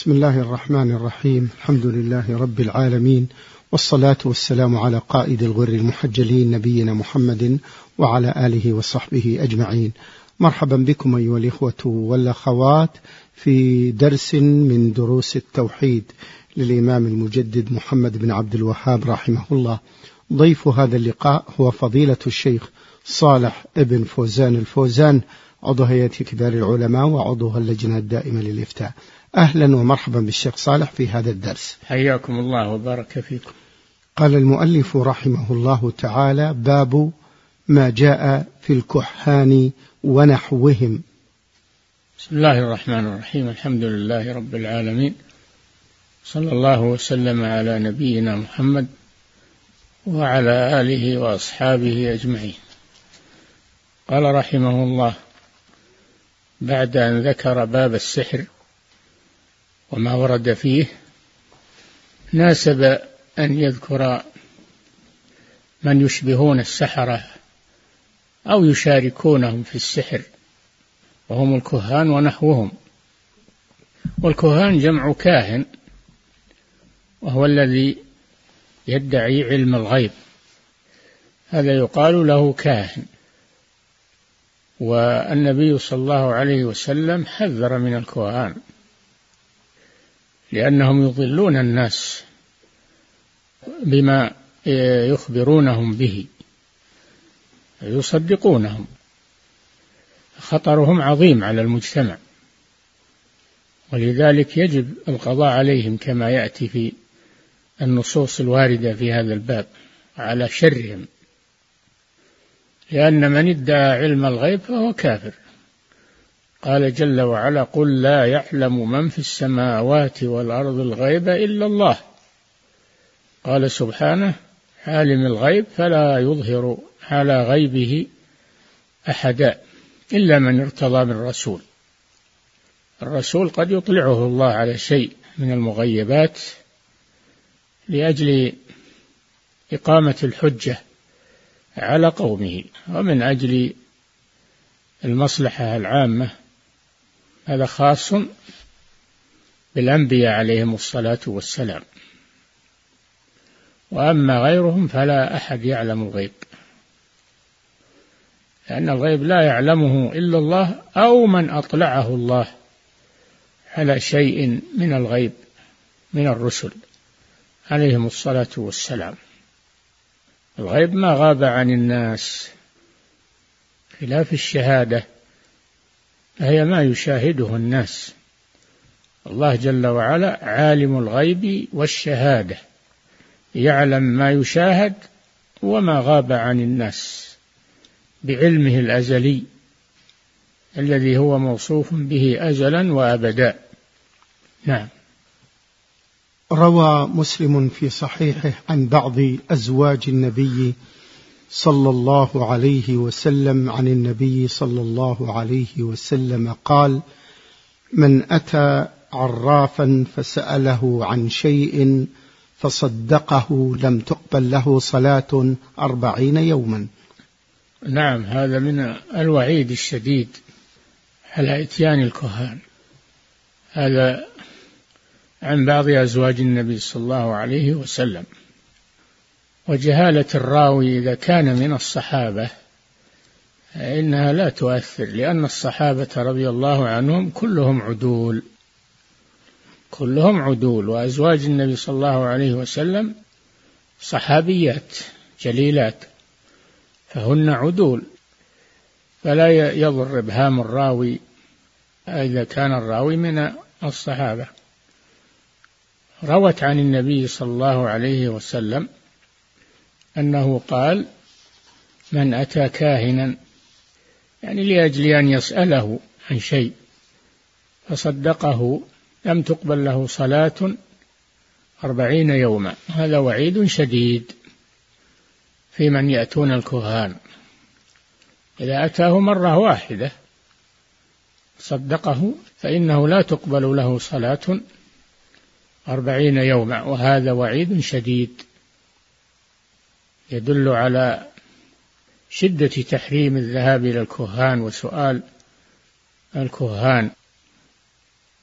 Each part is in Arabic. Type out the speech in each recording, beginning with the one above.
بسم الله الرحمن الرحيم. الحمد لله رب العالمين والصلاة والسلام على قائد الغر المحجلين نبينا محمد وعلى آله وصحبه أجمعين. مرحبا بكم أيها الإخوة والأخوات في درس من دروس التوحيد للإمام المجدد محمد بن عبد الوهاب رحمه الله. ضيف هذا اللقاء هو فضيلة الشيخ صالح ابن فوزان الفوزان عضو هيئة كبار العلماء وعضو اللجنة الدائمة للإفتاء. أهلا ومرحبا بالشيخ صالح في هذا الدرس. حياكم الله وبارك فيكم. قال المؤلف رحمه الله تعالى باب ما جاء في الكحان ونحوهم. بسم الله الرحمن الرحيم. الحمد لله رب العالمين. صلى الله وسلم على نبينا محمد وعلى آله وأصحابه أجمعين. قال رحمه الله بعد أن ذكر باب السحر وما ورد فيه ناسب أن يذكر من يشبهون السحرة أو يشاركونهم في السحر وهم الكهان ونحوهم. والكهان جمع كاهن وهو الذي يدعي علم الغيب. هذا يقال له كاهن. والنبي صلى الله عليه وسلم حذر من الكهان لأنهم يضلون الناس بما يخبرونهم به يصدقونهم خطرهم عظيم على المجتمع ولذلك يجب القضاء عليهم كما يأتي في النصوص الواردة في هذا الباب على شرهم. لأن من ادعى علم الغيب فهو كافر. قال جل وعلا قل لا يعلم من في السماوات والأرض الغيب إلا الله. قال سبحانه عالم الغيب فلا يظهر على غيبه أحدا إلا من ارتضى من رسول. الرسول قد يطلعه الله على شيء من المغيبات لأجل إقامة الحجة على قومه ومن أجل المصلحة العامة هذا خاص بالأنبياء عليهم الصلاة والسلام. وأما غيرهم فلا أحد يعلم الغيب لأن الغيب لا يعلمه إلا الله أو من أطلعه الله على شيء من الغيب من الرسل عليهم الصلاة والسلام. الغيب ما غاب عن الناس. خلاف الشهادة فهي ما يشاهده الناس. الله جل وعلا عالم الغيب والشهادة يعلم ما يشاهد وما غاب عن الناس بعلمه الأزلي الذي هو موصوف به أزلا وأبدا. نعم. روى مسلم في صحيحه عن بعض أزواج النبي صلى الله عليه وسلم عن النبي صلى الله عليه وسلم قال من أتى عرافا فسأله عن شيء فصدقه لم تقبل له صلاة أربعين يوما. نعم هذا من الوعيد الشديد على إتيان الكهان. هذا عن بعض أزواج النبي صلى الله عليه وسلم. وجهالة الراوي إذا كان من الصحابة إنها لا تؤثر لأن الصحابة رضي الله عنهم كلهم عدول. كلهم عدول وأزواج النبي صلى الله عليه وسلم صحابيات جليلات فهن عدول. فلا يضر إبهام الراوي إذا كان الراوي من الصحابة. روت عن النبي صلى الله عليه وسلم أنه قال من أتى كاهنا يعني لأجل أن يسأله عن شيء فصدقه لم تقبل له صلاة أربعين يوما هذا وعيد شديد في من يأتون الكهان. إذا أتاه مرة واحدة صدقه فإنه لا تقبل له صلاة أربعين يوما وهذا وعيد شديد. يدل على شدة تحريم الذهاب إلى الكهان وسؤال الكهان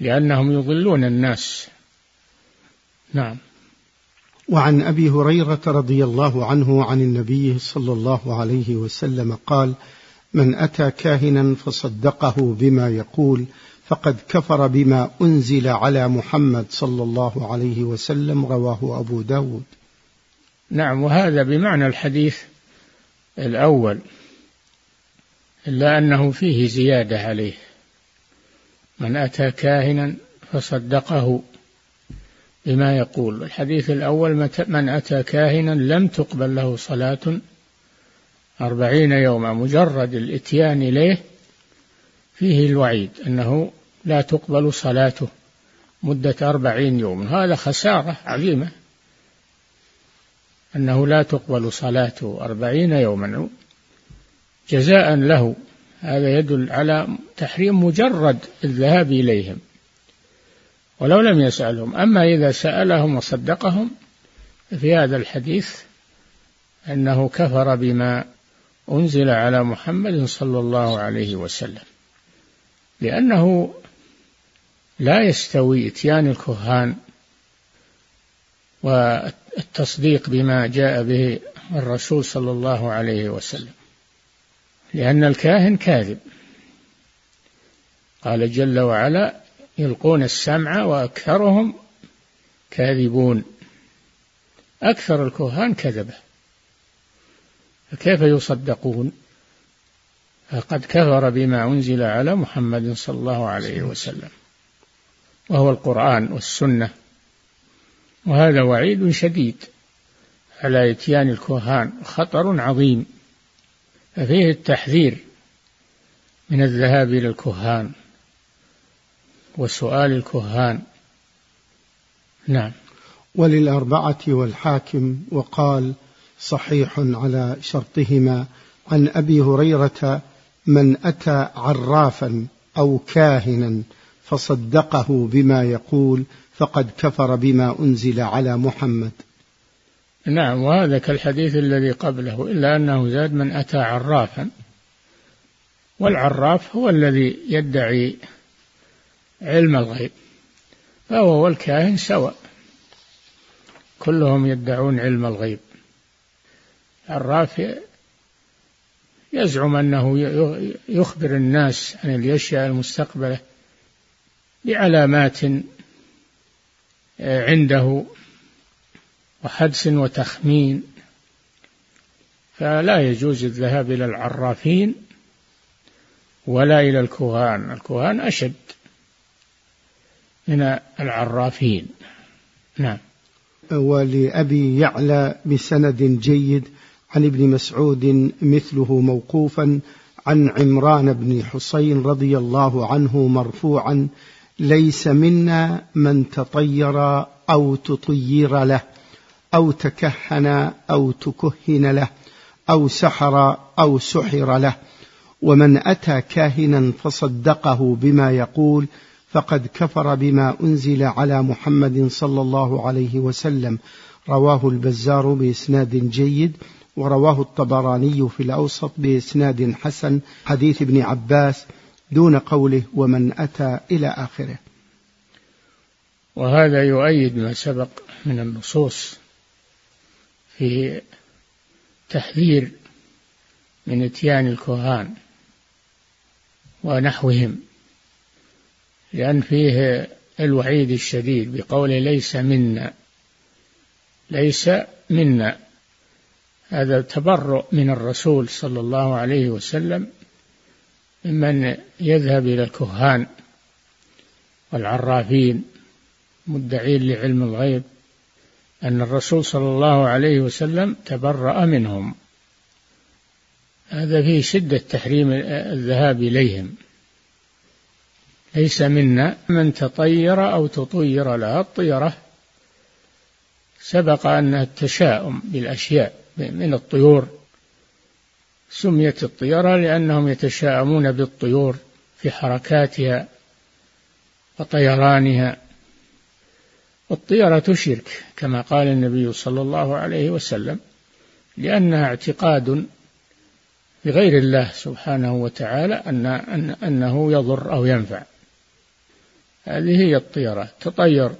لأنهم يضلون الناس. نعم. وعن أبي هريرة رضي الله عنه عن النبي صلى الله عليه وسلم قال من أتى كاهنا فصدقه بما يقول فقد كفر بما أنزل على محمد صلى الله عليه وسلم رواه أبو داود. نعم وهذا بمعنى الحديث الأول إلا أنه فيه زيادة عليه. من أتى كاهنا فصدقه بما يقول. الحديث الأول من أتى كاهنا لم تقبل له صلاة أربعين يوما مجرد الإتيان إليه فيه الوعيد أنه لا تقبل صلاته مدة أربعين يوم. هذا خسارة عظيمة. أنه لا تقبل صلاته أربعين يوما. جزاء له. هذا يدل على تحريم مجرد الذهاب إليهم. ولو لم يسألهم. أما إذا سألهم وصدقهم في هذا الحديث أنه كفر بما أنزل على محمد صلى الله عليه وسلم. لأنه لا يستوي إتيان الكهان والتصديق بما جاء به الرسول صلى الله عليه وسلم لأن الكاهن كاذب. قال جل وعلا يلقون السمع وأكثرهم كاذبون. أكثر الكهان كذبة. فكيف يصدقون؟ فقد كفر بما أنزل على محمد صلى الله عليه وسلم. وهو القرآن والسنة. وهذا وعيد شديد على إتيان الكهان خطر عظيم. ففيه التحذير من الذهاب إلى الكهان وسؤال الكهان. نعم. وللأربعة والحاكم وقال صحيح على شرطهما عن أبي هريرة من أتى عرافا أو كاهنا فصدقه بما يقول فقد كفر بما أنزل على محمد. نعم وهذا كالحديث الذي قبله إلا أنه زاد من أتى عرافا والعراف هو الذي يدعي علم الغيب فهو والكاهن سواء. كلهم يدعون علم الغيب. الرافع يزعم أنه يخبر الناس عن الأشياء المستقبلة بعلامات عنده وحدس وتخمين. فلا يجوز الذهاب إلى العرافين ولا إلى الكهان. الكهان أشد من العرافين. نعم. ولأبي يعلى بسند جيد عن ابن مسعود مثله موقوفا عن عمران بن حسين رضي الله عنه مرفوعا ليس منا من تطير أو تطير له أو تكهن أو تكهن له أو سحر أو سحر له. ومن أتى كاهنا فصدقه بما يقول فقد كفر بما أنزل على محمد صلى الله عليه وسلم. رواه البزار بإسناد جيد ورواه الطبراني في الأوسط بإسناد حسن. حديث ابن عباس دون قوله ومن أتى إلى آخره. وهذا يؤيد ما سبق من النصوص في تحذير من إتيان الكهان ونحوهم لأن فيه الوعيد الشديد بقوله ليس منا ليس منا. هذا تبرؤ من الرسول صلى الله عليه وسلم ممن يذهب إلى الكهان والعرافين مدعين لعلم الغيب أن الرسول صلى الله عليه وسلم تبرأ منهم. هذا فيه شدة تحريم الذهاب إليهم. ليس منا من تطير أو تطير لها الطيرة. سبق أن التشاؤم بالأشياء من الطيور سميت الطيرة لأنهم يتشاءمون بالطيور في حركاتها وطيرانها. والطيرة شرك كما قال النبي صلى الله عليه وسلم لأنها اعتقاد بغير الله سبحانه وتعالى أن أنه يضر أو ينفع. هذه هي الطيرة تطير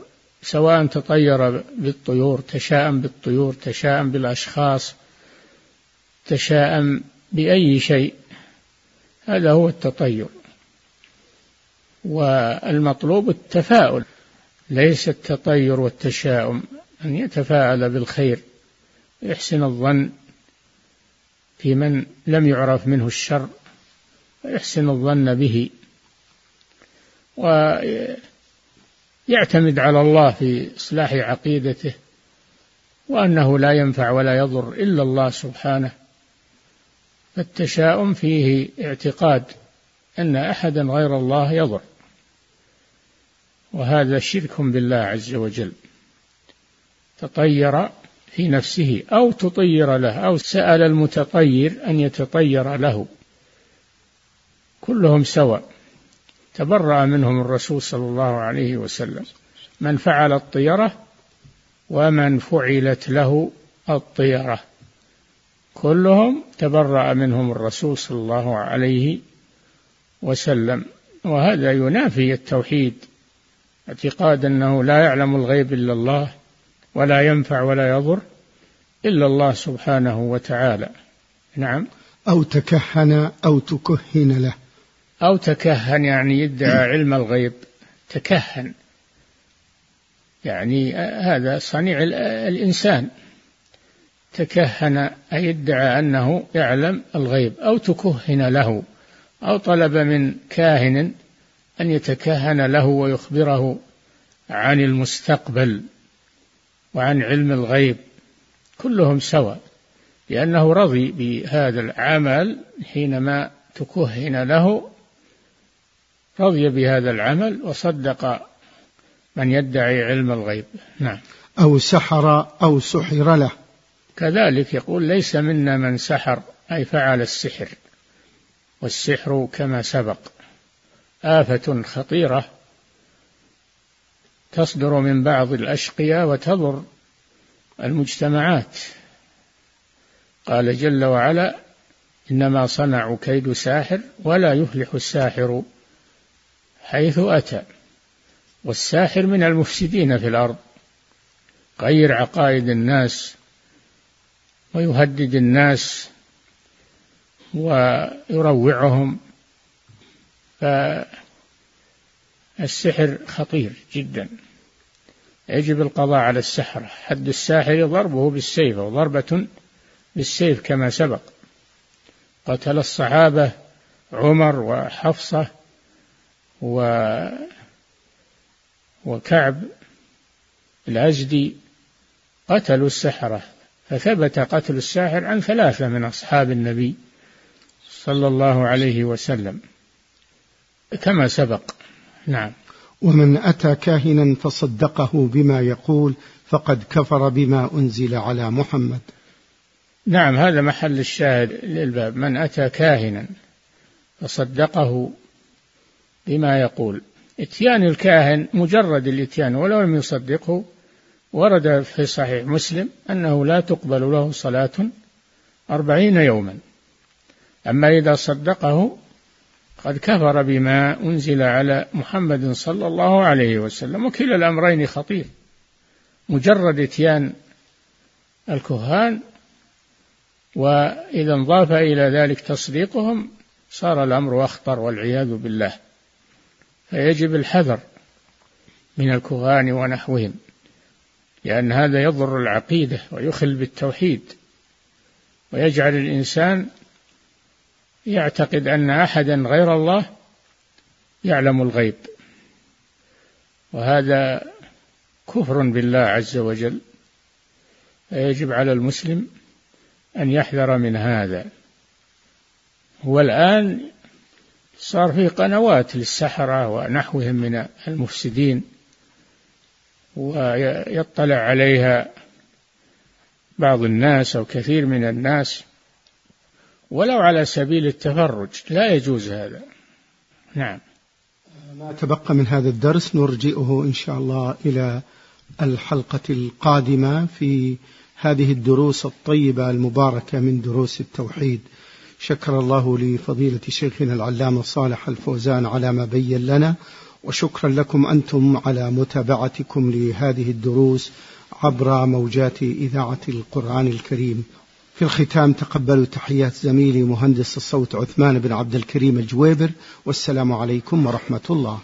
سواء تطير بالطيور تشاءم بالطيور تشاءم بالأشخاص تشاءم بأي شيء. هذا هو التطير والمطلوب التفاؤل. ليس التطير والتشاؤم. أن يتفاءل بالخير يحسن الظن في من لم يعرف منه الشر ويحسن الظن به. ويعتمد على الله في إصلاح عقيدته وأنه لا ينفع ولا يضر إلا الله سبحانه. فالتشاؤم فيه اعتقاد أن أحدا غير الله يضر وهذا شرك بالله عز وجل. تطير في نفسه أو تطير له أو سأل المتطير أن يتطير له كلهم سواء. تبرأ منهم الرسول صلى الله عليه وسلم. من فعل الطيرة ومن فعلت له الطيرة. كلهم تبرأ منهم الرسول صلى الله عليه وسلم. وهذا ينافي التوحيد اعتقاد أنه لا يعلم الغيب إلا الله ولا ينفع ولا يضر إلا الله سبحانه وتعالى. نعم. أو تكهن أو تكهن له. أو تكهن يعني يدعي علم الغيب. تكهن. يعني هذا صنيع الإنسان. تكهن أي ادعى أنه يعلم الغيب أو تكهن له أو طلب من كاهن أن يتكهن له ويخبره عن المستقبل وعن علم الغيب كلهم سواء لأنه رضي بهذا العمل حينما تكهن له رضي بهذا العمل وصدق من يدعي علم الغيب. نعم. أو سحر أو سحر له. كذلك يقول ليس منا من سحر أي فعل السحر والسحر كما سبق. آفة خطيرة تصدر من بعض الأشقياء وتضر المجتمعات. قال جل وعلا إنما صنعوا كيد ساحر ولا يفلح الساحر حيث أتى والساحر من المفسدين في الأرض غير عقائد الناس ويهدد الناس ويروعهم. فالسحر خطير جدا. يجب القضاء على السحرة. حد الساحر ضربه بالسيف أو ضربة بالسيف كما سبق. قتل الصحابة عمر وحفصة و وكعب الأزدي قتلوا السحرة. فثبت قتل الساحر عن ثلاثة من أصحاب النبي صلى الله عليه وسلم. كما سبق. نعم. ومن أتى كاهنا فصدقه بما يقول فقد كفر بما أنزل على محمد. نعم هذا محل الشاهد للباب. من أتى كاهنا فصدقه بما يقول. اتيان الكاهن مجرد الاتيان ولو لم يصدقه ورد في صحيح مسلم أنه لا تقبل له صلاة أربعين يوما. أما إذا صدقه قد كفر بما أنزل على محمد صلى الله عليه وسلم وكلا الأمرين خطير. مجرد إتيان الكهان وإذا انضاف إلى ذلك تصديقهم صار الأمر أخطر والعياذ بالله. فيجب الحذر من الكهان ونحوهم. لأن هذا يضر العقيدة ويخل بالتوحيد. ويجعل الإنسان يعتقد أن أحدا غير الله يعلم الغيب. وهذا كفر بالله عز وجل. فيجب على المسلم أن يحذر من هذا. والآن صار في قنوات للسحرة ونحوهم من المفسدين. ويطلع عليها بعض الناس أو كثير من الناس ولو على سبيل التفرج. لا يجوز هذا. نعم. ما تبقى من هذا الدرس نرجئه إن شاء الله إلى الحلقة القادمة في هذه الدروس الطيبة المباركة من دروس التوحيد. شكر الله لفضيلة شيخنا العلامة صالح الفوزان على ما بين لنا. وشكرا لكم أنتم على متابعتكم لهذه الدروس عبر موجات إذاعة القرآن الكريم. في الختام تقبلوا تحيات زميلي مهندس الصوت عثمان بن عبد الكريم الجويبر والسلام عليكم ورحمة الله.